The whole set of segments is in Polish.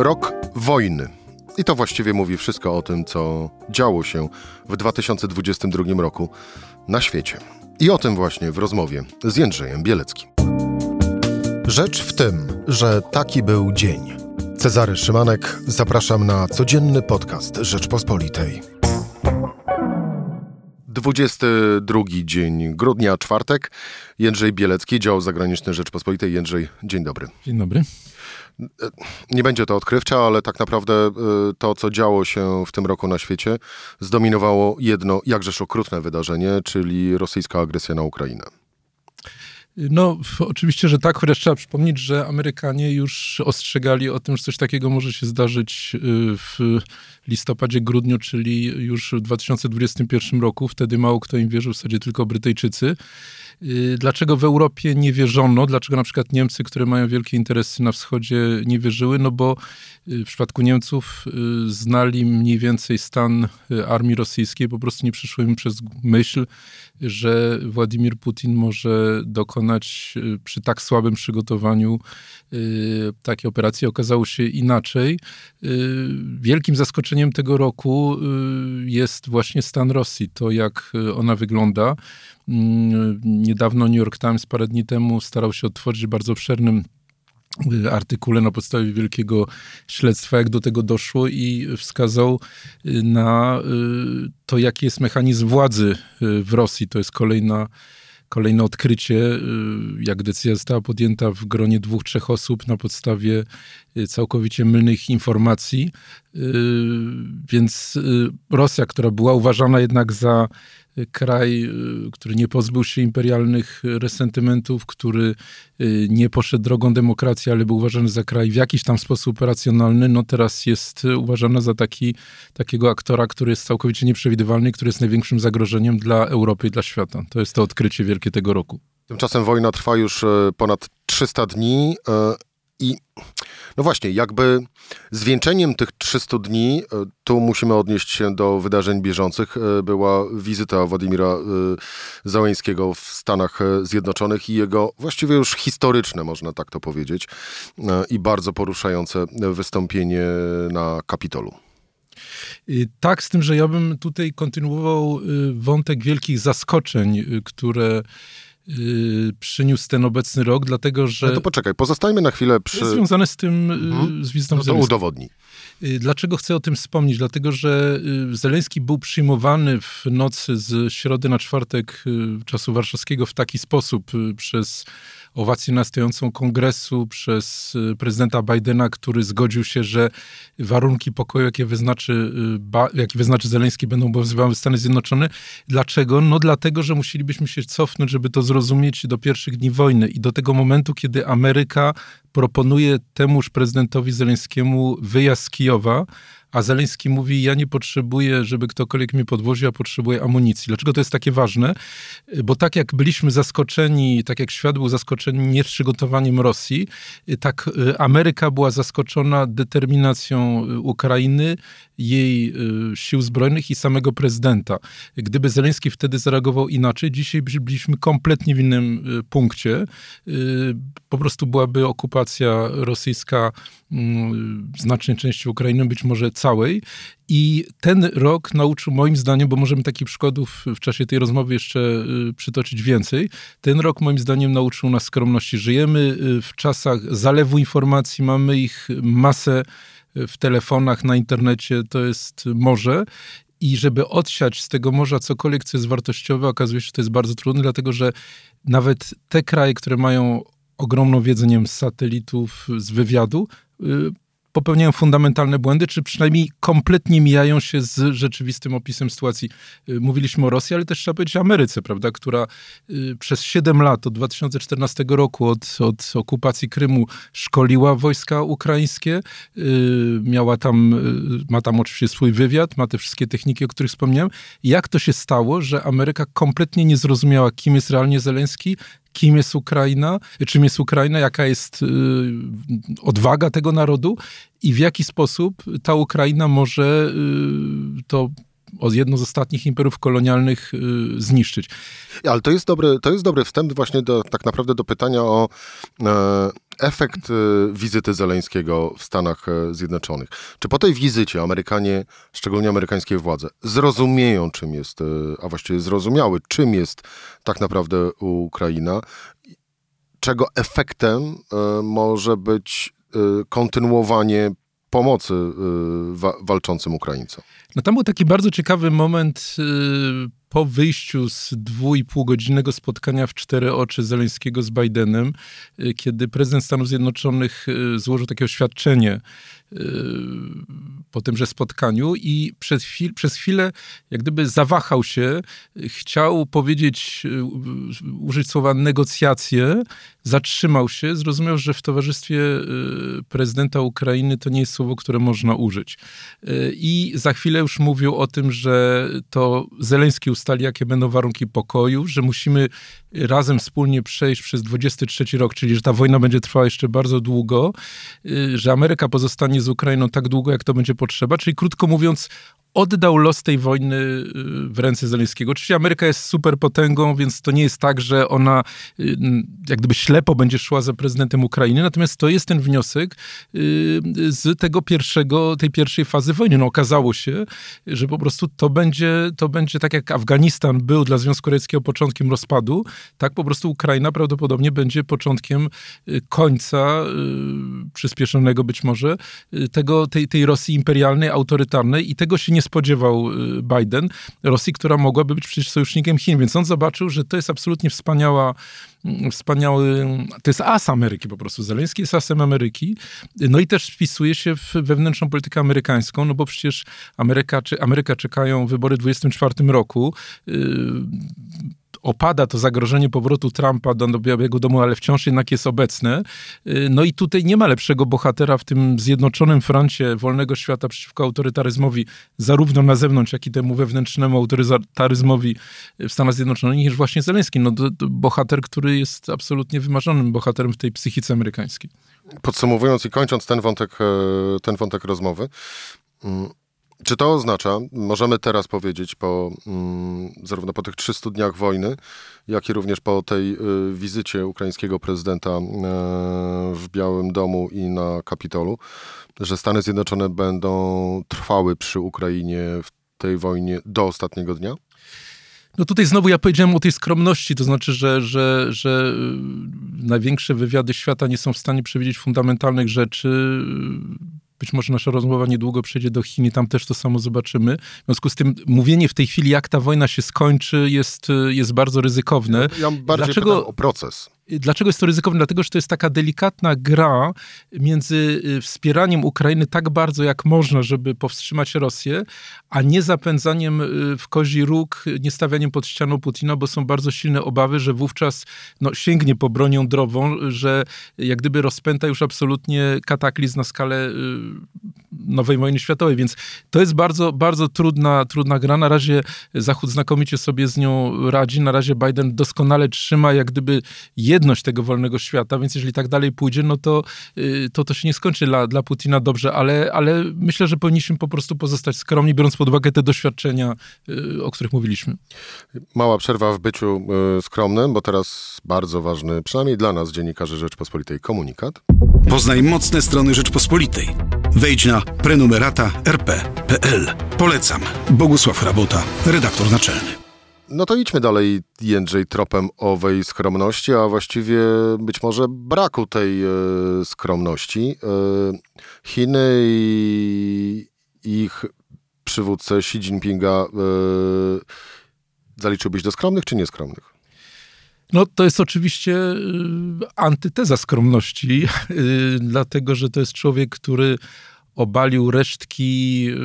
Rok wojny. I to właściwie mówi wszystko o tym, co działo się w 2022 roku na świecie. I o tym właśnie w rozmowie z Jędrzejem Bieleckim. Rzecz w tym, że taki był dzień. Cezary Szymanek, zapraszam na codzienny podcast Rzeczpospolitej. 22 dzień grudnia, czwartek. Jędrzej Bielecki, dział zagraniczny Rzeczpospolitej. Jędrzej, dzień dobry. Dzień dobry. Nie będzie to odkrywcze, ale tak naprawdę y, to, co działo się w tym roku na świecie, zdominowało jedno jakżeż okrutne wydarzenie, czyli rosyjska agresja na Ukrainę. No, oczywiście, że tak, chociaż trzeba przypomnieć, że Amerykanie już ostrzegali o tym, że coś takiego może się zdarzyć y, w listopadzie, grudniu, czyli już w 2021 roku. Wtedy mało kto im wierzył, w zasadzie tylko Brytyjczycy. Y, dlaczego w Europie nie wierzono? Dlaczego na przykład Niemcy, które mają wielkie interesy na wschodzie, nie wierzyły? No bo y, w przypadku Niemców y, znali mniej więcej stan armii rosyjskiej, po prostu nie przyszło im przez myśl, że Władimir Putin może dokonać przy tak słabym przygotowaniu takiej operacji. Okazało się inaczej. Wielkim zaskoczeniem tego roku jest właśnie stan Rosji, to jak ona wygląda. Mm, niedawno New York Times parę dni temu starał się otworzyć bardzo obszernym y, artykule na podstawie wielkiego śledztwa, jak do tego doszło i wskazał y, na y, to, jaki jest mechanizm władzy w Rosji. To jest kolejna kolejne odkrycie, jak decyzja została podjęta w gronie dwóch, trzech osób na podstawie całkowicie mylnych informacji. Więc Rosja, która była uważana jednak za kraj, y, który nie pozbył się imperialnych resentymentów, który y, nie poszedł drogą demokracji, ale był uważany za kraj w jakiś tam sposób racjonalny, no teraz jest uważany za taki, takiego aktora, który jest całkowicie nieprzewidywalny, który jest największym zagrożeniem dla Europy i dla świata. To jest to odkrycie wielkie tego roku. Tymczasem wojna trwa już ponad 300 dni i no właśnie, jakby zwieńczeniem tych 300 dni, e, tu musimy odnieść się do wydarzeń bieżących, e, była wizyta Władimira e, Załęskiego w Stanach Zjednoczonych i jego właściwie już historyczne, można tak to powiedzieć, i bardzo poruszające wystąpienie na Kapitolu. Tak, z tym, że ja bym tutaj kontynuował wątek wielkich zaskoczeń, które Yy, przyniósł ten obecny rok, dlatego że... No to poczekaj, pozostajmy na chwilę przy... Jest związane z tym, yy, mhm. z wizytą no to udowodnij. Yy, dlaczego chcę o tym wspomnieć? Dlatego, że Zeleński był przyjmowany w nocy z środy na czwartek czasu warszawskiego w taki sposób przez owację nastojącą kongresu przez y, prezydenta Bidena, który zgodził się, że warunki pokoju, jakie wyznaczy, y, jakie wyznaczy Zeleński, będą obowiązywały Stany Zjednoczone. Dlaczego? No dlatego, że musielibyśmy się cofnąć, żeby to zrozumieć do pierwszych dni wojny i do tego momentu, kiedy Ameryka proponuje temuż prezydentowi Zeleńskiemu wyjazd z Kijowa, a Zeleński mówi, ja nie potrzebuję, żeby ktokolwiek mnie podwoził, ja potrzebuję amunicji. Dlaczego to jest takie ważne? Bo tak jak byliśmy zaskoczeni, tak jak świat był zaskoczony nieprzygotowaniem Rosji, tak y, Ameryka była zaskoczona determinacją y, Ukrainy, jej y, sił zbrojnych i samego prezydenta. Gdyby Zeleński wtedy zareagował inaczej, dzisiaj byliśmy kompletnie w innym punkcie. Po prostu byłaby okupacja rosyjska mm, znacznej części Ukrainy, być może całej. I ten rok nauczył moim zdaniem, bo możemy takich przykładów w czasie tej rozmowy jeszcze y, przytoczyć więcej, ten rok moim zdaniem nauczył nas skromności. Żyjemy y, w czasach zalewu informacji, mamy ich masę y, w telefonach, na internecie, to jest morze. I żeby odsiać z tego morza cokolwiek, co jest wartościowe, okazuje się, że to jest bardzo trudne, dlatego że nawet te kraje, które mają ogromną wiedzę nie wiem, z satelitów, z wywiadu, popełniają fundamentalne błędy, czy przynajmniej kompletnie mijają się z rzeczywistym opisem sytuacji. Y, mówiliśmy o Rosji, ale też trzeba powiedzieć o Ameryce, prawda, która y, przez 7 lat, od 2014 roku, od, od okupacji Krymu, szkoliła wojska ukraińskie, y, miała tam, ma tam oczywiście swój wywiad, ma te wszystkie techniki, o których wspomniałem. Jak to się stało, że Ameryka kompletnie nie zrozumiała, kim jest realnie Zeleński, kim jest Ukraina, czym jest Ukraina, jaka jest y, odwaga tego narodu i w jaki sposób ta Ukraina może y, to jedno z ostatnich imperiów kolonialnych zniszczyć. Ale to jest dobry, to jest dobry wstęp właśnie do, tak naprawdę do pytania o e, efekt e, wizyty Zeleńskiego w Stanach e, Zjednoczonych. Czy po tej wizycie Amerykanie, szczególnie amerykańskie władze, zrozumieją, czym jest, a właściwie zrozumiały, czym jest tak naprawdę Ukraina, czego efektem może być kontynuowanie pomocy wa walczącym Ukraińcom? No tam był taki bardzo ciekawy moment po wyjściu z dwu i pół godzinnego spotkania w cztery oczy Zeleńskiego z Bidenem, y, kiedy prezydent Stanów Zjednoczonych y, złożył takie oświadczenie y, po tymże spotkaniu i przez, chwil, przez chwilę jak gdyby zawahał się, chciał powiedzieć, użyć słowa negocjacje, zatrzymał się, zrozumiał, że w towarzystwie prezydenta Ukrainy to nie jest słowo, które można użyć. I za chwilę już mówił o tym, że to Zeleński ustali, jakie będą warunki pokoju, że musimy razem wspólnie przejść przez 23 rok, czyli że ta wojna będzie trwała jeszcze bardzo długo, y, że Ameryka pozostanie z Ukrainą tak długo, jak to będzie potrzeba. Czyli krótko mówiąc, oddał los tej wojny y, w ręce Zeleńskiego. Oczywiście Ameryka jest superpotęgą, więc to nie jest tak, że ona y, jak gdyby ślepo będzie szła za prezydentem Ukrainy, natomiast to jest ten wniosek z tego pierwszego, tej pierwszej fazy wojny. No okazało się, że po prostu to będzie, to będzie tak jak Afganistan był dla Związku Radzieckiego początkiem rozpadu, tak po prostu Ukraina prawdopodobnie będzie początkiem y, końca, y, przyspieszonego być może, y, tego, tej, tej Rosji imperialnej, autorytarnej i tego się nie spodziewał Biden. Rosji, która mogłaby być przecież sojusznikiem Chin, więc on zobaczył, że to jest absolutnie wspaniała mm, wspaniały, to jest as Ameryki po prostu. Zeleński jest asem Ameryki. No i też wpisuje się w wewnętrzną politykę amerykańską, no bo przecież Ameryka, Ameryka czekają wybory w 2024 roku opada to zagrożenie powrotu Trumpa do Białego Domu, ale wciąż jednak jest obecne. Y, no i tutaj nie ma lepszego bohatera w tym zjednoczonym froncie wolnego świata przeciwko autorytaryzmowi, zarówno na zewnątrz, jak i temu wewnętrznemu autorytaryzmowi w Stanach Zjednoczonych, niż właśnie Zeleński. No, to, to bohater, który jest absolutnie wymarzonym bohaterem w tej psychice amerykańskiej. Podsumowując i kończąc ten wątek, e, ten wątek rozmowy, mm, czy to oznacza, możemy teraz powiedzieć, po, mm, zarówno po tych 300 dniach wojny, jak i również po tej y, wizycie ukraińskiego prezydenta y, w Białym Domu i na Kapitolu, że Stany Zjednoczone będą trwały przy Ukrainie w tej wojnie do ostatniego dnia? No tutaj znowu ja powiedziałem o tej skromności, to znaczy, że, że, że y, największe wywiady świata nie są w stanie przewidzieć fundamentalnych rzeczy być może nasza rozmowa niedługo przejdzie do Chin i tam też to samo zobaczymy. W związku z tym mówienie w tej chwili, jak ta wojna się skończy, jest, jest bardzo ryzykowne. Ja, ja bardziej Dlaczego... o proces. Dlaczego jest to ryzykowne? Dlatego, że to jest taka delikatna gra między y, wspieraniem Ukrainy tak bardzo, jak można, żeby powstrzymać Rosję, a nie zapędzaniem y, w kozi róg, nie stawianiem pod ścianą Putina, bo są bardzo silne obawy, że wówczas no, sięgnie po broń jądrową, że jak gdyby rozpęta już absolutnie kataklizm na skalę y, nowej wojny światowej. Więc to jest bardzo, bardzo trudna, trudna gra. Na razie Zachód znakomicie sobie z nią radzi. Na razie Biden doskonale trzyma jak gdyby jedność tego wolnego świata, więc jeżeli tak dalej pójdzie, no to y, to, to się nie skończy dla, dla Putina dobrze, ale, ale myślę, że powinniśmy po prostu pozostać skromni, biorąc pod uwagę te doświadczenia, y, o których mówiliśmy. Mała przerwa w byciu y, skromnym, bo teraz bardzo ważny, przynajmniej dla nas, dziennikarzy Rzeczpospolitej, komunikat. Poznaj mocne strony Rzeczpospolitej. Wejdź na prenumerata rp.pl. Polecam. Bogusław Rabota, redaktor naczelny. No to idźmy dalej, Jędrzej, tropem owej skromności, a właściwie być może braku tej e, skromności. E, Chiny i ich przywódcę Xi Jinpinga e, zaliczyłbyś do skromnych czy nieskromnych? No to jest oczywiście y, antyteza skromności, y, dlatego że to jest człowiek, który obalił resztki y,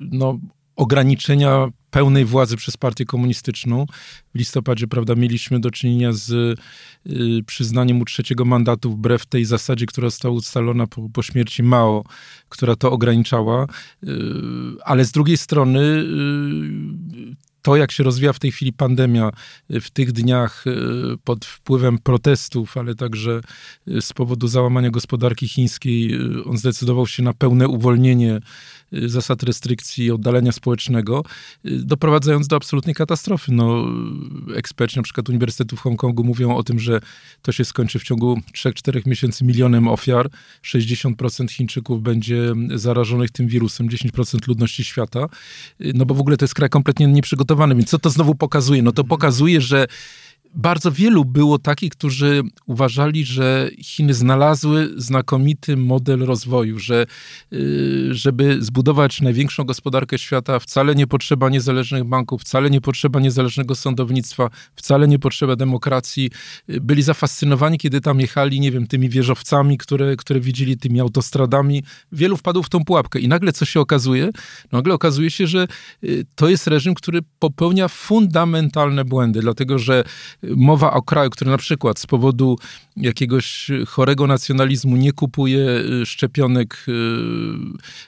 no, ograniczenia pełnej władzy przez partię komunistyczną. W listopadzie, prawda, mieliśmy do czynienia z y, przyznaniem mu trzeciego mandatu wbrew tej zasadzie, która została ustalona po, po śmierci Mao, która to ograniczała. Y, ale z drugiej strony y, to, jak się rozwija w tej chwili pandemia, w tych dniach pod wpływem protestów, ale także z powodu załamania gospodarki chińskiej, on zdecydował się na pełne uwolnienie zasad restrykcji oddalenia społecznego, doprowadzając do absolutnej katastrofy. No, eksperci na przykład Uniwersytetu w Hongkongu mówią o tym, że to się skończy w ciągu 3-4 miesięcy milionem ofiar. 60% Chińczyków będzie zarażonych tym wirusem, 10% ludności świata. No bo w ogóle to jest kraj kompletnie nieprzygotowany. Więc co to znowu pokazuje? No to pokazuje, że bardzo wielu było takich, którzy uważali, że Chiny znalazły znakomity model rozwoju, że y, żeby zbudować największą gospodarkę świata, wcale nie potrzeba niezależnych banków, wcale nie potrzeba niezależnego sądownictwa, wcale nie potrzeba demokracji. Y, byli zafascynowani, kiedy tam jechali, nie wiem, tymi wieżowcami, które, które widzieli, tymi autostradami. Wielu wpadło w tą pułapkę. I nagle co się okazuje? Nagle okazuje się, że y, to jest reżim, który popełnia fundamentalne błędy, dlatego że mowa o kraju, który na przykład z powodu jakiegoś chorego nacjonalizmu nie kupuje y, szczepionek, y,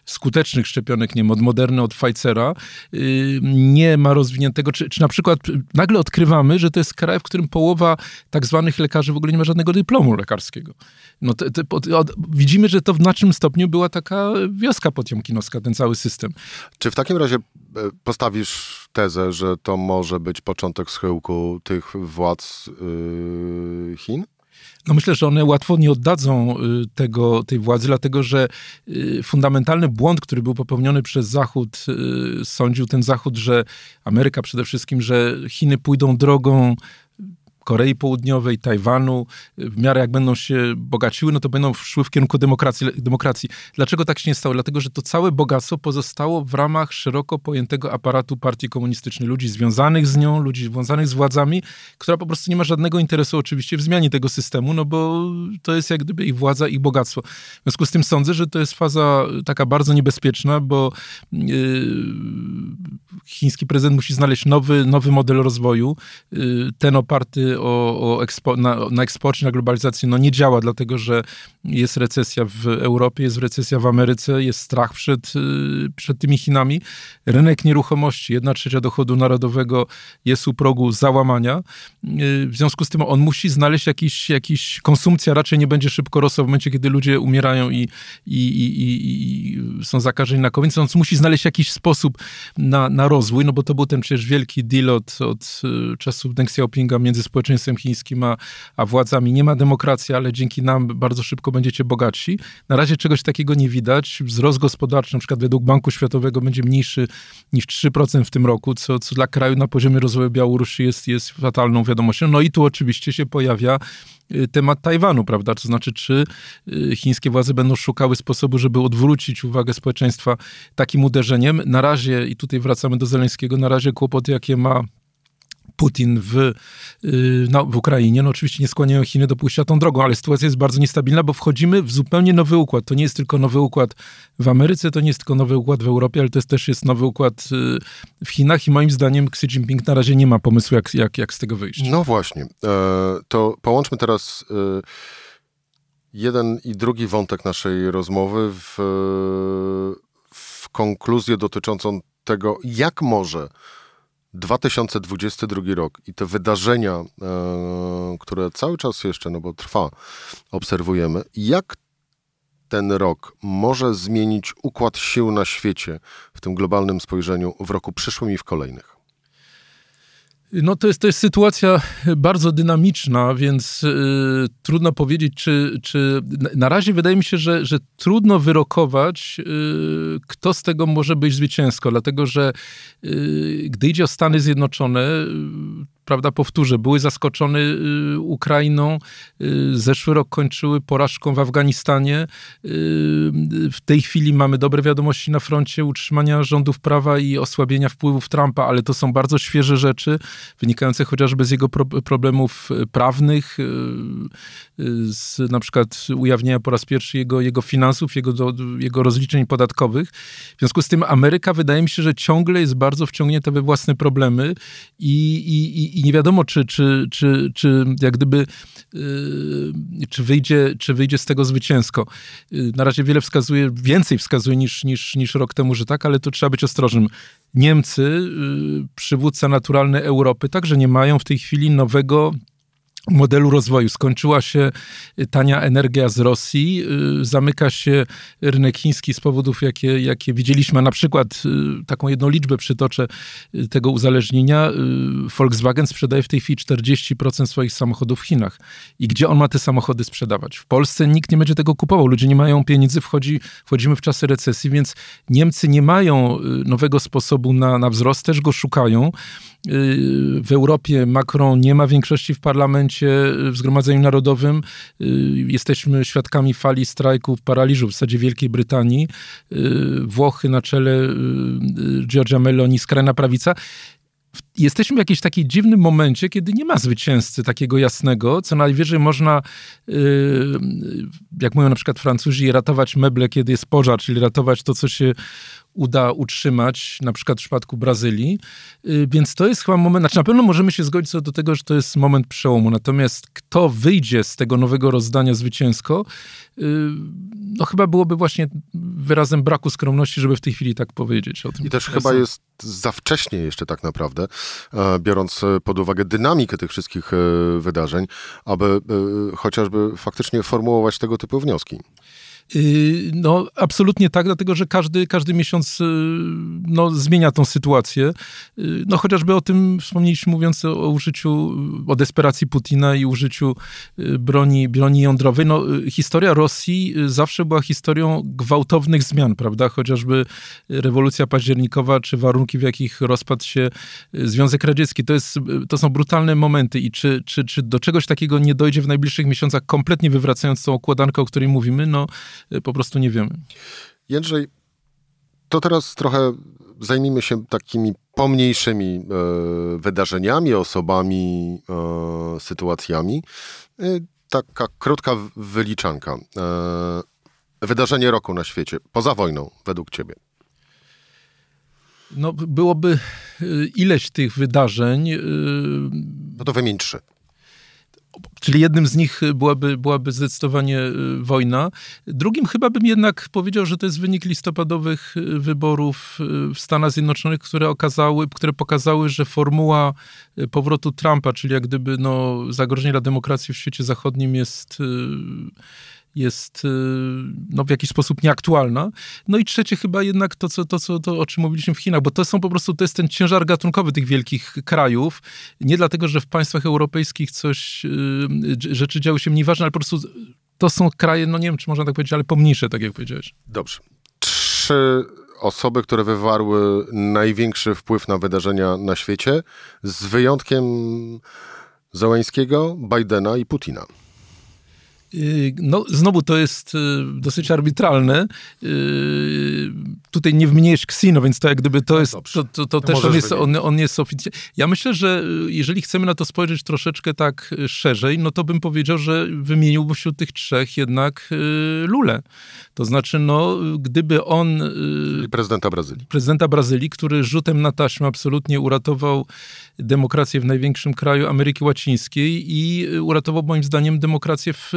skutecznych szczepionek, nie wiem, od Moderny, od Pfizera, y, nie ma rozwiniętego, czy, czy na przykład nagle odkrywamy, że to jest kraj, w którym połowa tak zwanych lekarzy w ogóle nie ma żadnego dyplomu lekarskiego. No te, te, od, widzimy, że to w znacznym stopniu była taka wioska potiomkinowska, ten cały system. Czy w takim razie e, postawisz tezę, że to może być początek schyłku tych władz yy, Chin? No myślę, że one łatwo nie oddadzą y, tego, tej władzy, dlatego że y, fundamentalny błąd, który był popełniony przez Zachód, y, sądził ten Zachód, że Ameryka przede wszystkim, że Chiny pójdą drogą Korei Południowej, Tajwanu, w miarę jak będą się bogaciły, no to będą szły w kierunku demokracji. demokracji. Dlaczego tak się nie stało? Dlatego, że to całe bogactwo pozostało w ramach szeroko pojętego aparatu partii komunistycznej. Ludzi związanych z nią, ludzi związanych z władzami, która po prostu nie ma żadnego interesu oczywiście w zmianie tego systemu, no bo to jest jak gdyby ich władza, ich bogactwo. W związku z tym sądzę, że to jest faza taka bardzo niebezpieczna, bo yy, chiński prezydent musi znaleźć nowy, nowy model rozwoju, yy, ten oparty o, o ekspo, na, na eksporcie, na globalizacji no nie działa, dlatego że jest recesja w Europie, jest recesja w Ameryce, jest strach przed, y, przed tymi Chinami. Rynek nieruchomości, jedna trzecia dochodu narodowego jest u progu załamania. Y, w związku z tym on musi znaleźć jakiś, jakiś konsumpcja raczej nie będzie szybko rosła w momencie, kiedy ludzie umierają i, i, i, i są zakażeni na COVID, więc on musi znaleźć jakiś sposób na, na rozwój, no bo to był ten przecież wielki deal od, od y, czasów Deng Xiaopinga między społeczeństwem społeczeństwem chińskim, a, a władzami. Nie ma demokracji, ale dzięki nam bardzo szybko będziecie bogatsi. Na razie czegoś takiego nie widać. Wzrost gospodarczy, na przykład według Banku Światowego, będzie mniejszy niż 3% w tym roku, co, co dla kraju na poziomie rozwoju Białorusi jest, jest fatalną wiadomością. No i tu oczywiście się pojawia y, temat Tajwanu, prawda? To znaczy, czy y, chińskie władze będą szukały sposobu, żeby odwrócić uwagę społeczeństwa takim uderzeniem. Na razie, i tutaj wracamy do Zeleńskiego, na razie kłopoty, jakie ma Putin w, y, no, w Ukrainie. No oczywiście nie skłaniają Chiny do pójścia tą drogą, ale sytuacja jest bardzo niestabilna, bo wchodzimy w zupełnie nowy układ. To nie jest tylko nowy układ w Ameryce, to nie jest tylko nowy układ w Europie, ale to jest, też jest nowy układ y, w Chinach i moim zdaniem Xi Jinping na razie nie ma pomysłu, jak, jak, jak z tego wyjść. No właśnie. E, to połączmy teraz e, jeden i drugi wątek naszej rozmowy w, w konkluzję dotyczącą tego, jak może 2022 rok i te wydarzenia, e, które cały czas jeszcze, no bo trwa, obserwujemy, jak ten rok może zmienić układ sił na świecie w tym globalnym spojrzeniu w roku przyszłym i w kolejnych? No to jest, to jest sytuacja bardzo dynamiczna, więc y, trudno powiedzieć, czy, czy na razie wydaje mi się, że, że trudno wyrokować, y, kto z tego może być zwycięsko, dlatego że y, gdy idzie o Stany Zjednoczone, prawda, powtórzę, były zaskoczone y, Ukrainą, y, zeszły rok kończyły porażką w Afganistanie. Y, w tej chwili mamy dobre wiadomości na froncie utrzymania rządów prawa i osłabienia wpływów Trumpa, ale to są bardzo świeże rzeczy, wynikające chociażby z jego pro problemów prawnych, z na przykład ujawnienia po raz pierwszy jego, jego finansów, jego, jego rozliczeń podatkowych. W związku z tym Ameryka wydaje mi się, że ciągle jest bardzo wciągnięta we własne problemy i, i, i nie wiadomo, czy, czy, czy, czy jak gdyby, czy wyjdzie, czy wyjdzie z tego zwycięsko. Na razie wiele wskazuje, więcej wskazuje niż, niż, niż rok temu, że tak, ale to trzeba być ostrożnym. Niemcy, przywódca naturalny Europy, także nie mają w tej chwili nowego modelu rozwoju. Skończyła się tania energia z Rosji, y, zamyka się rynek chiński z powodów, jakie, jakie widzieliśmy. Na przykład y, taką jedną liczbę przytoczę y, tego uzależnienia. Volkswagen sprzedaje w tej chwili 40% swoich samochodów w Chinach. I gdzie on ma te samochody sprzedawać? W Polsce nikt nie będzie tego kupował. Ludzie nie mają pieniędzy, wchodzi, wchodzimy w czasy recesji, więc Niemcy nie mają nowego sposobu na, na wzrost, też go szukają. W Europie Macron nie ma większości w parlamencie, w Zgromadzeniu Narodowym. Jesteśmy świadkami fali strajków, paraliżu w zasadzie Wielkiej Brytanii. Włochy na czele Giorgia Meloni, skrajna prawica jesteśmy w jakimś takim dziwnym momencie, kiedy nie ma zwycięzcy takiego jasnego, co najwyżej można, jak mówią na przykład Francuzi, ratować meble, kiedy jest pożar, czyli ratować to, co się uda utrzymać, na przykład w przypadku Brazylii. Y, więc to jest chyba moment, znaczy na pewno możemy się zgodzić co do tego, że to jest moment przełomu. Natomiast kto wyjdzie z tego nowego rozdania zwycięsko, y, no chyba byłoby właśnie wyrazem braku skromności, żeby w tej chwili tak powiedzieć o tym. I też chyba jest za wcześnie jeszcze tak naprawdę, e, biorąc pod uwagę dynamikę tych wszystkich e, wydarzeń, aby e, chociażby faktycznie formułować tego typu wnioski. Y, no, absolutnie tak, dlatego że każdy, każdy miesiąc y, no, zmienia tą sytuację. Y, no, chociażby o tym wspomnieliśmy, mówiąc o, o użyciu, o desperacji Putina i użyciu broni, broni jądrowej. No, historia Rosji zawsze była historią gwałtownych zmian, prawda? Chociażby rewolucja październikowa, czy warunki, w jakich rozpadł się Związek Radziecki. To, jest, to są brutalne momenty i czy, czy, czy do czegoś takiego nie dojdzie w najbliższych miesiącach, kompletnie wywracając tą układankę, o której mówimy, no po prostu nie wiemy. Jędrzej, to teraz trochę zajmijmy się takimi pomniejszymi e, wydarzeniami, osobami, e, sytuacjami. E, taka krótka wyliczanka. E, wydarzenie roku na świecie, poza wojną, według ciebie. No, byłoby y, ileś tych wydarzeń. Y, no to wymień trzy. Czyli jednym z nich byłaby, byłaby zdecydowanie y, wojna. Drugim chyba bym jednak powiedział, że to jest wynik listopadowych y, wyborów y, w Stanach Zjednoczonych, które, okazały, które pokazały, że formuła powrotu Trumpa, czyli jak gdyby no, zagrożenie dla demokracji w świecie zachodnim jest jest y, no, w jakiś sposób nieaktualna. No i trzecie chyba jednak to, co, to, co, to, o czym mówiliśmy w Chinach, bo to są po prostu, to jest ten ciężar gatunkowy tych wielkich krajów. Nie dlatego, że w państwach europejskich coś, y, rzeczy działy się mniej ważne, ale po prostu to są kraje, no nie wiem, czy można tak powiedzieć, ale pomniejsze, tak jak powiedziałeś. Dobrze. Trzy osoby, które wywarły największy wpływ na wydarzenia na świecie, z wyjątkiem Załęskiego, Bidena i Putina. Y, no, znowu to jest y, dosyć arbitralne. Y, tutaj nie wymieniłeś Ksino, więc to jak gdyby to no jest, to, to, to też on jest, on, on jest oficjalnie. Ja myślę, że jeżeli chcemy na to spojrzeć troszeczkę tak szerzej, no to bym powiedział, że wymieniłby wśród tych trzech jednak Lule. To znaczy, no, gdyby on... I prezydenta Brazylii. Prezydenta Brazylii, który rzutem na taśmę absolutnie uratował demokrację w największym kraju Ameryki Łacińskiej i uratował moim zdaniem demokrację w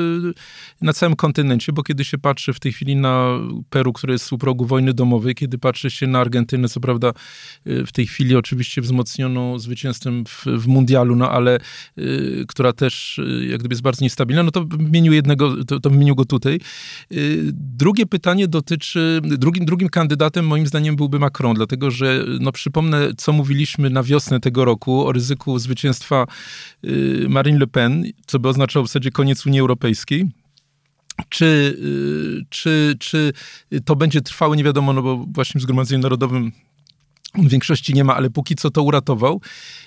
na całym kontynencie, bo kiedy się patrzy w tej chwili na Peru, które jest u progu wojny domowej, kiedy patrzy się na Argentynę, co prawda y, w tej chwili oczywiście wzmocnioną zwycięstwem w, w mundialu, no ale y, która też y, jak gdyby jest bardzo niestabilna, no to wymienił jednego, to, to wymienił go tutaj. Drugie pytanie dotyczy, drugim, drugim kandydatem moim zdaniem byłby Macron, dlatego że, no przypomnę, co mówiliśmy na wiosnę tego roku o ryzyku zwycięstwa Marine Le Pen, co by oznaczało w zasadzie koniec Unii Europejskiej. Czy, y, czy, czy to będzie trwało, nie wiadomo, no bo właśnie w Zgromadzeniu Narodowym w większości nie ma, ale póki co to uratował.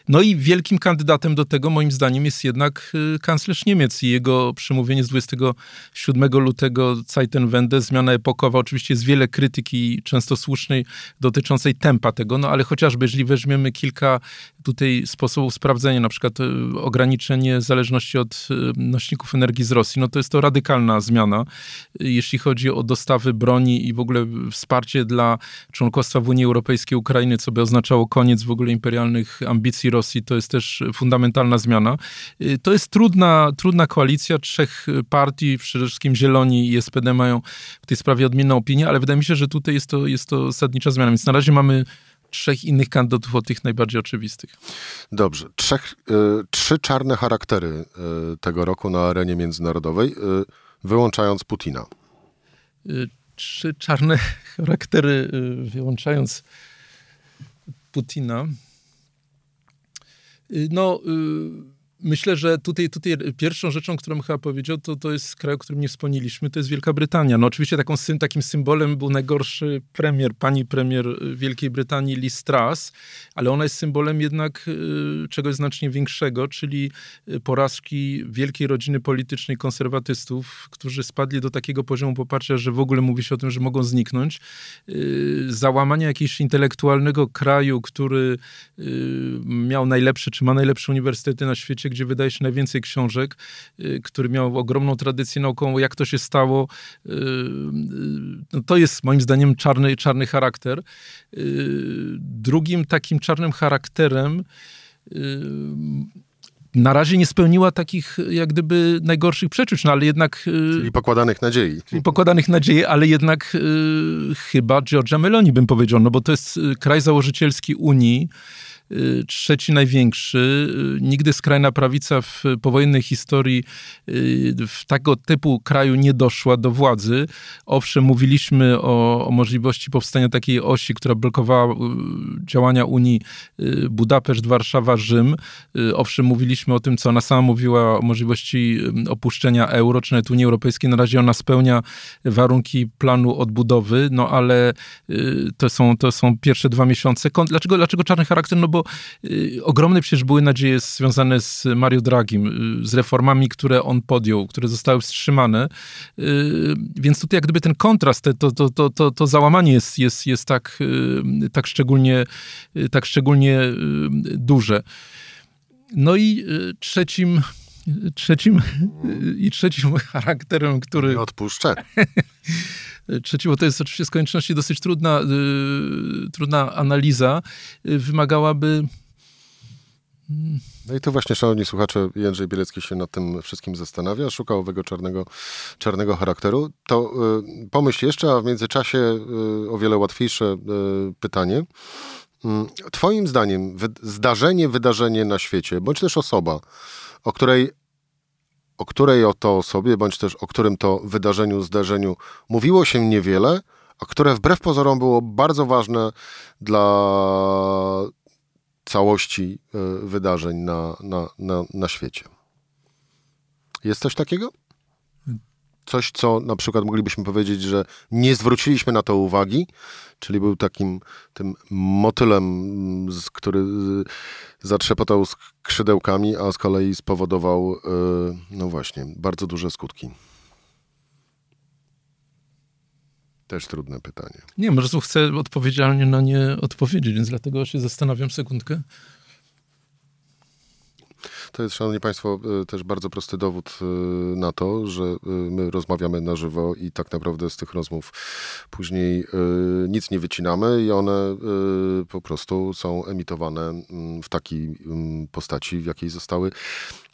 No i wielkim kandydatem do tego, moim zdaniem, jest jednak y, kanclerz Niemiec i jego przemówienie z 27 lutego Zeitenwende, zmiana epokowa. Oczywiście jest wiele krytyki, często słusznej, dotyczącej tempa tego, no ale chociażby, jeżeli weźmiemy kilka tutaj sposobów sprawdzenia, na przykład y, ograniczenie zależności od y, nośników energii z Rosji, no to jest to radykalna zmiana, jeśli chodzi o dostawy broni i w ogóle wsparcie dla członkostwa w Unii Europejskiej Ukrainy południe, co by oznaczało koniec w ogóle imperialnych ambicji Rosji. To jest też fundamentalna zmiana. To jest trudna, trudna koalicja trzech partii, przede wszystkim Zieloni i SPD mają w tej sprawie odmienną opinię, ale wydaje mi się, że tutaj jest to, jest to zasadnicza zmiana. Więc na razie mamy trzech innych kandydatów od tych najbardziej oczywistych. Dobrze. Trzech, y, trzy czarne charaktery y, tego roku na arenie międzynarodowej, y, wyłączając Putina. Y, trzy czarne charaktery, y, wyłączając Putina. Y, no Myślę, że tutaj, tutaj pierwszą rzeczą, którą chyba powiedział, to, to jest kraj, o którym nie wspomnieliśmy, to jest Wielka Brytania. No oczywiście taką, takim symbolem był najgorszy premier, pani premier Wielkiej Brytanii, Liz Truss, ale ona jest symbolem jednak y, czegoś znacznie większego, czyli y, porażki wielkiej rodziny politycznej konserwatystów, którzy spadli do takiego poziomu poparcia, że w ogóle mówi się o tym, że mogą zniknąć. Y, załamania jakiegoś intelektualnego kraju, który miał najlepsze, czy ma najlepsze uniwersytety na świecie, gdzie wydaje się najwięcej książek, y, który miał ogromną tradycję naukową, jak to się stało. Y, y, no to jest moim zdaniem czarny, czarny charakter. Drugim takim czarnym charakterem na razie nie spełniła takich jak gdyby najgorszych przeczuć, no ale jednak... Czyli pokładanych nadziei. Czyli pokładanych nadziei, ale jednak chyba Georgia Meloni bym powiedział, no bo to jest kraj założycielski Unii, trzeci największy. Y, nigdy skrajna prawica w powojennej historii y, w tego typu kraju nie doszła do władzy. Owszem, mówiliśmy o, o możliwości powstania takiej osi, która blokowała działania Unii Budapeszt, Warszawa, Rzym. Owszem, mówiliśmy o tym, co ona sama mówiła o możliwości opuszczenia euro, czy nawet Unii Europejskiej. Na razie ona spełnia warunki planu odbudowy, no ale to są, to są pierwsze dwa miesiące. Dlaczego, dlaczego czarny charakter? No bo y, ogromne przecież były nadzieje związane z Mario Dragim, y, z reformami, które on podjął, które zostały wstrzymane. Y, więc tutaj jak gdyby ten kontrast, to, to, to, to, to załamanie jest, jest, jest tak, y, tak, szczególnie, y, tak szczególnie y, duże. No i trzecim trzecim i trzecim charakterem, który... Nie odpuszczę. trzeci, bo to jest oczywiście z konieczności dosyć trudna, y, trudna analiza, y, wymagałaby. No i tu właśnie, szanowni słuchacze, Jędrzej Bielecki się nad tym wszystkim zastanawia, szuka owego czarnego, czarnego charakteru. To y, pomyśl jeszcze, a w międzyczasie y, o wiele łatwiejsze y, pytanie. Mm, twoim zdaniem wy, zdarzenie, wydarzenie na świecie, bądź też osoba, o której o której oto osobie, bądź też o którym to wydarzeniu, zdarzeniu mówiło się niewiele, a które wbrew pozorom było bardzo ważne dla całości e, wydarzeń na, na, na, na świecie. Jest coś takiego? Coś, co na przykład moglibyśmy powiedzieć, że nie zwróciliśmy na to uwagi, czyli był takim tym motylem, który zatrzepotał skrzydełkami, a z kolei spowodował, e, no właśnie, bardzo duże skutki. Też trudne pytanie. Nie, może chcę odpowiedzialnie na nie odpowiedzieć, więc dlatego się zastanawiam sekundkę. To jest, Szanowni Państwo, y, też bardzo prosty dowód y, na to, że y, my rozmawiamy na żywo i tak naprawdę z tych rozmów później nic nie wycinamy i one po prostu są emitowane mm, w takiej mm, postaci, w jakiej zostały,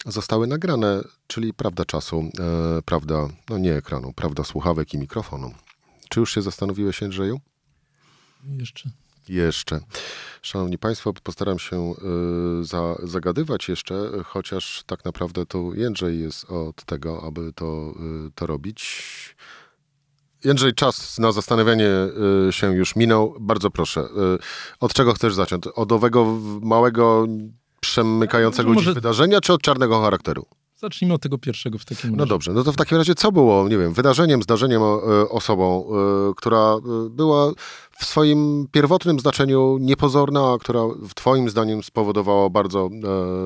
zostały nagrane, czyli prawda czasu, e, prawda, no nie ekranu, prawda słuchawek i mikrofonu. Czy już się zastanowiłeś, Andrzeju? Jeszcze jeszcze. Szanowni Państwo, postaram się y, za, zagadywać jeszcze, chociaż tak naprawdę to Jędrzej jest od tego, aby to, y, to robić. Jędrzej, czas na zastanawianie y, się już minął. Bardzo proszę. Od czego chcesz zacząć? Od owego małego, przemykającego może... wydarzenia, czy od czarnego charakteru? Zacznijmy od tego pierwszego w takim no razie. No dobrze, no to w takim razie co było, nie wiem, wydarzeniem, zdarzeniem, osobą, która była w swoim pierwotnym znaczeniu niepozorna, która w Twoim zdaniem spowodowała bardzo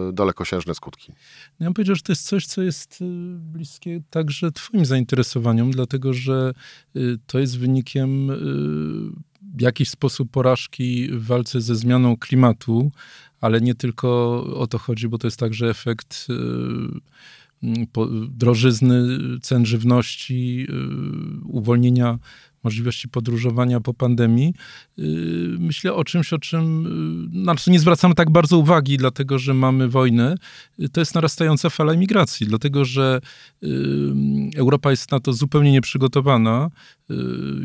e, dalekosiężne skutki? Ja bym powiedział, że to jest coś, co jest e, bliskie także Twoim zainteresowaniom, dlatego że e, to jest wynikiem e, w jakiś sposób porażki w walce ze zmianą klimatu, ale nie tylko o to chodzi, bo to jest także efekt drożyzny, cen żywności, uwolnienia możliwości podróżowania po pandemii. Myślę o czymś, o czym znaczy nie zwracamy tak bardzo uwagi, dlatego że mamy wojnę. To jest narastająca fala imigracji, dlatego że Europa jest na to zupełnie nieprzygotowana.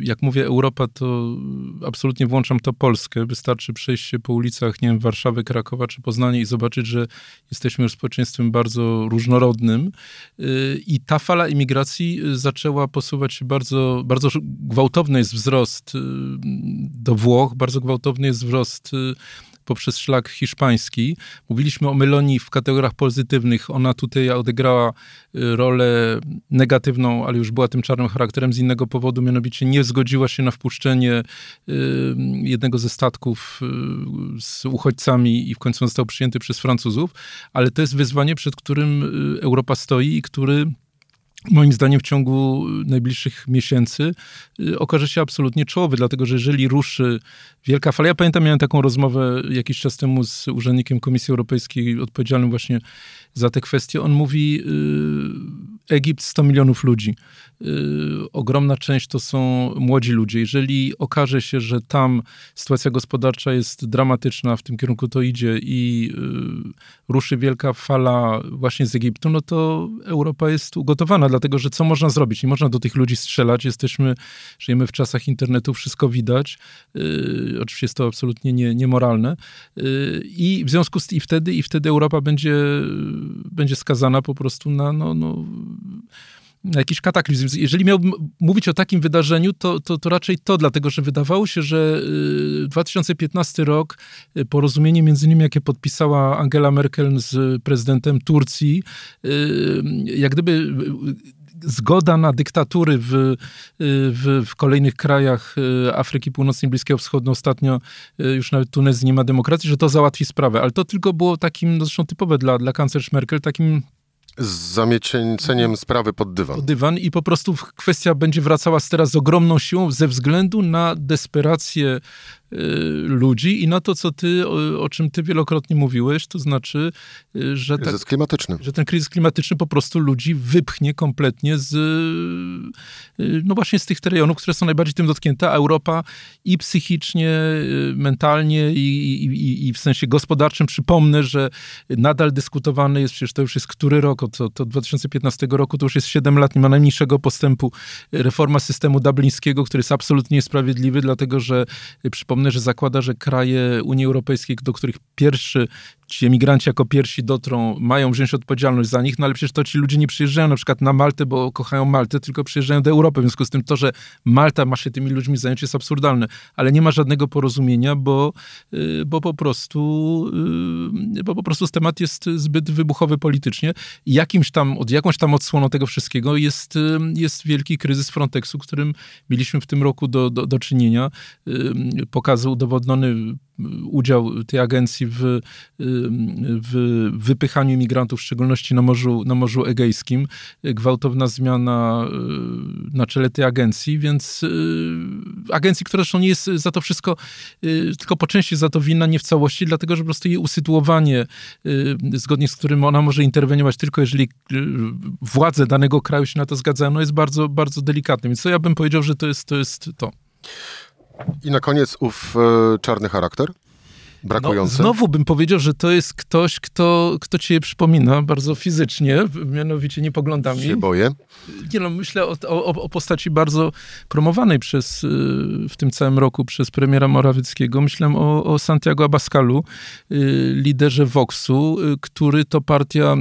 Jak mówię Europa, to absolutnie włączam to Polskę. Wystarczy przejść się po ulicach, nie wiem, Warszawy, Krakowa czy Poznania i zobaczyć, że jesteśmy już społeczeństwem bardzo różnorodnym. I ta fala imigracji zaczęła posuwać się bardzo, bardzo gwałtowny jest wzrost do Włoch, bardzo gwałtowny jest wzrost poprzez szlak hiszpański. Mówiliśmy o Melonii w kategoriach pozytywnych. Ona tutaj odegrała y, rolę negatywną, ale już była tym czarnym charakterem z innego powodu, mianowicie nie zgodziła się na wpuszczenie y, jednego ze statków y, z uchodźcami i w końcu został przyjęty przez Francuzów, ale to jest wyzwanie, przed którym Europa stoi i który moim zdaniem w ciągu najbliższych miesięcy y, okaże się absolutnie czołowy, dlatego że jeżeli ruszy wielka fala, ja pamiętam, miałem taką rozmowę jakiś czas temu z urzędnikiem Komisji Europejskiej odpowiedzialnym właśnie za te kwestie. On mówi, y, Egipt 100 milionów ludzi. Y, ogromna część to są młodzi ludzie. Jeżeli okaże się, że tam sytuacja gospodarcza jest dramatyczna, w tym kierunku to idzie i ruszy wielka fala właśnie z Egiptu, no to Europa jest ugotowana, dlatego że co można zrobić? Nie można do tych ludzi strzelać. Jesteśmy, żyjemy w czasach internetu, wszystko widać. Yy, oczywiście jest to absolutnie nie, niemoralne. I w związku z tym i wtedy, i wtedy Europa będzie, będzie skazana po prostu na no, no, jakiś kataklizm. Jeżeli miałbym mówić o takim wydarzeniu, to, to, to raczej to, dlatego że wydawało się, że 2015 y, rok, y, porozumienie między innymi, jakie podpisała Angela Merkel z prezydentem Turcji, y, jak gdyby zgoda na dyktatury w, w, w, kolejnych krajach Afryki Północnej, Bliskiego Wschodu, ostatnio już nawet Tunezji nie ma demokracji, że to załatwi sprawę. Ale to tylko było takim, no zresztą typowe dla, dla kanclerz Merkel, takim z zamieceniem sprawy pod dywan. Pod dywan i po prostu kwestia będzie wracała teraz z ogromną siłą ze względu na desperację ludzi i na to, co ty, o, o, czym ty wielokrotnie mówiłeś, to znaczy, y, że, tak, że ten kryzys klimatyczny po prostu ludzi wypchnie kompletnie z, y, no właśnie z tych rejonów, które są najbardziej tym dotknięte, a Europa i psychicznie, mentalnie i, i, i w sensie gospodarczym, przypomnę, że nadal dyskutowany jest, przecież to już jest który rok, od, od 2015 roku, to już jest 7 lat, nie ma najmniejszego postępu, reforma systemu dublińskiego, który jest absolutnie niesprawiedliwy, dlatego że przypomnę, Przypomnę, że zakłada, że kraje Unii Europejskiej, do których pierwszy ci emigranci jako pierwsi dotrą, mają wziąć odpowiedzialność za nich, no ale przecież to ci ludzie nie przyjeżdżają na przykład na Maltę, bo kochają Maltę, tylko przyjeżdżają do Europy. W związku z tym to, że Malta ma się tymi ludźmi zająć jest absurdalne, ale nie ma żadnego porozumienia, bo, y, bo po prostu y, bo po prostu temat jest zbyt wybuchowy politycznie jakimś tam, od jakąś tam odsłoną tego wszystkiego jest, y, jest wielki kryzys Frontexu, którym mieliśmy w tym roku do, do, do czynienia. Pokazał udowodniony udział tej agencji w, w wypychaniu imigrantów, w szczególności na Morzu, na Morzu Egejskim. Gwałtowna zmiana y, na czele tej agencji, więc y, agencji, która zresztą nie jest za to wszystko, y, tylko po części za to winna, nie w całości, dlatego, że po prostu jej usytuowanie, zgodnie z którym ona może interweniować tylko jeżeli władze danego kraju się na to zgadzają, no jest bardzo, bardzo delikatne. Więc to ja bym powiedział, że to jest to. Jest to. I na koniec ów czarny charakter? Brakujący? No, znowu bym powiedział, że to jest ktoś, kto, kto cię przypomina bardzo fizycznie, mianowicie nie poglądami. Się boję. Nie no, myślę o, o, o postaci bardzo promowanej przez, y, w tym całym roku przez premiera Morawieckiego. Myślę o, o Santiago Abascalu, y, liderze Voxu, y, który to partia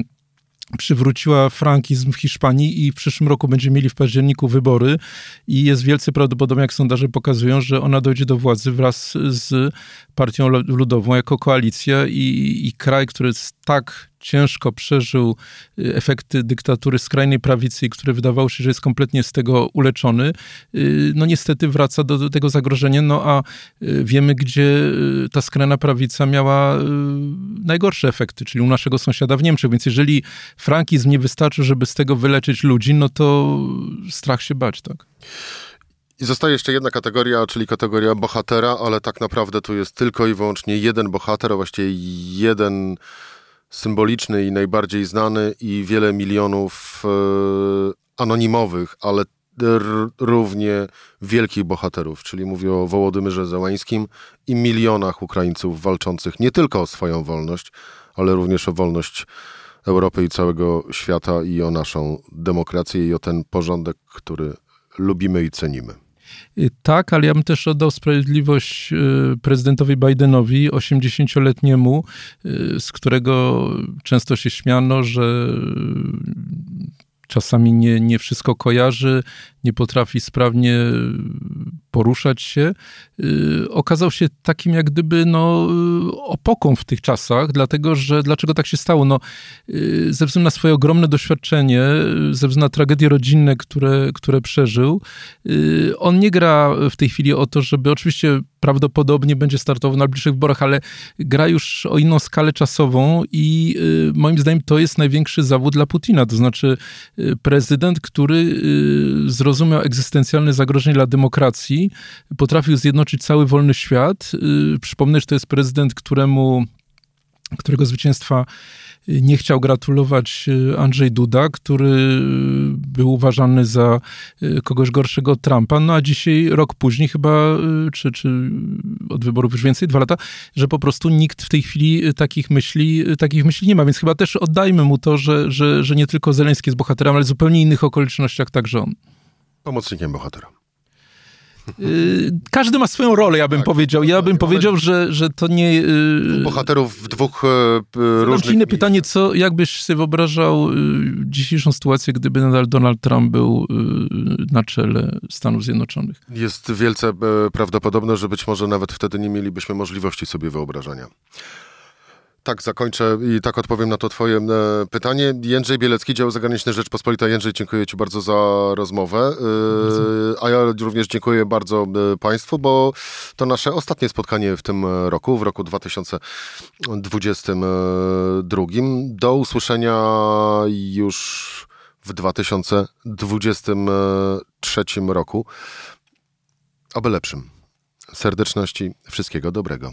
przywróciła frankizm w Hiszpanii i w przyszłym roku będziemy mieli w październiku wybory i jest wielce prawdopodobne, jak sondaże pokazują, że ona dojdzie do władzy wraz z partią ludową jako koalicja i, i kraj, który tak ciężko przeżył y, efekty dyktatury skrajnej prawicy, który wydawało się, że jest kompletnie z tego uleczony, y, no niestety wraca do, do tego zagrożenia, no a y, wiemy, gdzie ta skrajna prawica miała najgorsze efekty, czyli u naszego sąsiada w Niemczech, więc jeżeli frankizm nie wystarczy, żeby z tego wyleczyć ludzi, no to strach się bać, tak? I zostaje jeszcze jedna kategoria, czyli kategoria bohatera, ale tak naprawdę tu jest tylko i wyłącznie jeden bohater, a właściwie jeden symboliczny i najbardziej znany i wiele milionów e, anonimowych, ale równie wielkich bohaterów, czyli mówię o Wołodymyrze Zełańskim i milionach Ukraińców walczących nie tylko o swoją wolność, ale również o wolność Europy i całego świata i o naszą demokrację i o ten porządek, który lubimy i cenimy. Y, tak, ale ja bym też oddał sprawiedliwość y, prezydentowi Bidenowi, 80-letniemu, y, z którego często się śmiano, że czasami nie, nie wszystko kojarzy, nie potrafi sprawnie poruszać się, y, okazał się takim jak gdyby no, y, opoką w tych czasach, dlatego że dlaczego tak się stało? No, y, ze względu na swoje ogromne doświadczenie, ze względu na tragedie rodzinne, które, które przeżył, on nie gra w tej chwili o to, żeby oczywiście prawdopodobnie będzie startował na najbliższych wyborach, ale gra już o inną skalę czasową i moim zdaniem to jest największy zawód dla Putina, to znaczy prezydent, który zrozumiał egzystencjalne zagrożenie dla demokracji, potrafił zjednoczyć cały wolny świat. Y, przypomnę, że to jest prezydent, któremu, którego zwycięstwa nie chciał gratulować y, Andrzej Duda, który był uważany za y, kogoś gorszego od Trumpa, no a dzisiaj, rok później chyba, czy, czy od wyborów już więcej, dwa lata, że po prostu nikt w tej chwili takich myśli, takich myśli nie ma, więc chyba też oddajmy mu to, że, że, że nie tylko Zeleński jest bohaterem, ale w zupełnie innych okolicznościach także on. Pomocnikiem bohatera. Y, każdy ma swoją rolę, ja bym tak, powiedział. Ja bym powiedział, że, że to nie... Yy, bohaterów w dwóch yy, różnych inne pytanie, co, jakbyś sobie wyobrażał yy, dzisiejszą sytuację, gdyby nadal Donald Trump był na czele Stanów Zjednoczonych? Jest wielce prawdopodobne, że być może nawet wtedy nie mielibyśmy możliwości sobie wyobrażenia. Tak, zakończę i tak odpowiem na to twoje e, pytanie. Jędrzej Bielecki, Dział Zagraniczny Rzeczpospolita. Jędrzej, dziękuję ci bardzo za rozmowę. E, a ja również dziękuję bardzo e, państwu, bo to nasze ostatnie spotkanie w tym roku, w roku 2022. Do usłyszenia już w 2023 roku. Aby lepszym. Serdeczności, wszystkiego dobrego.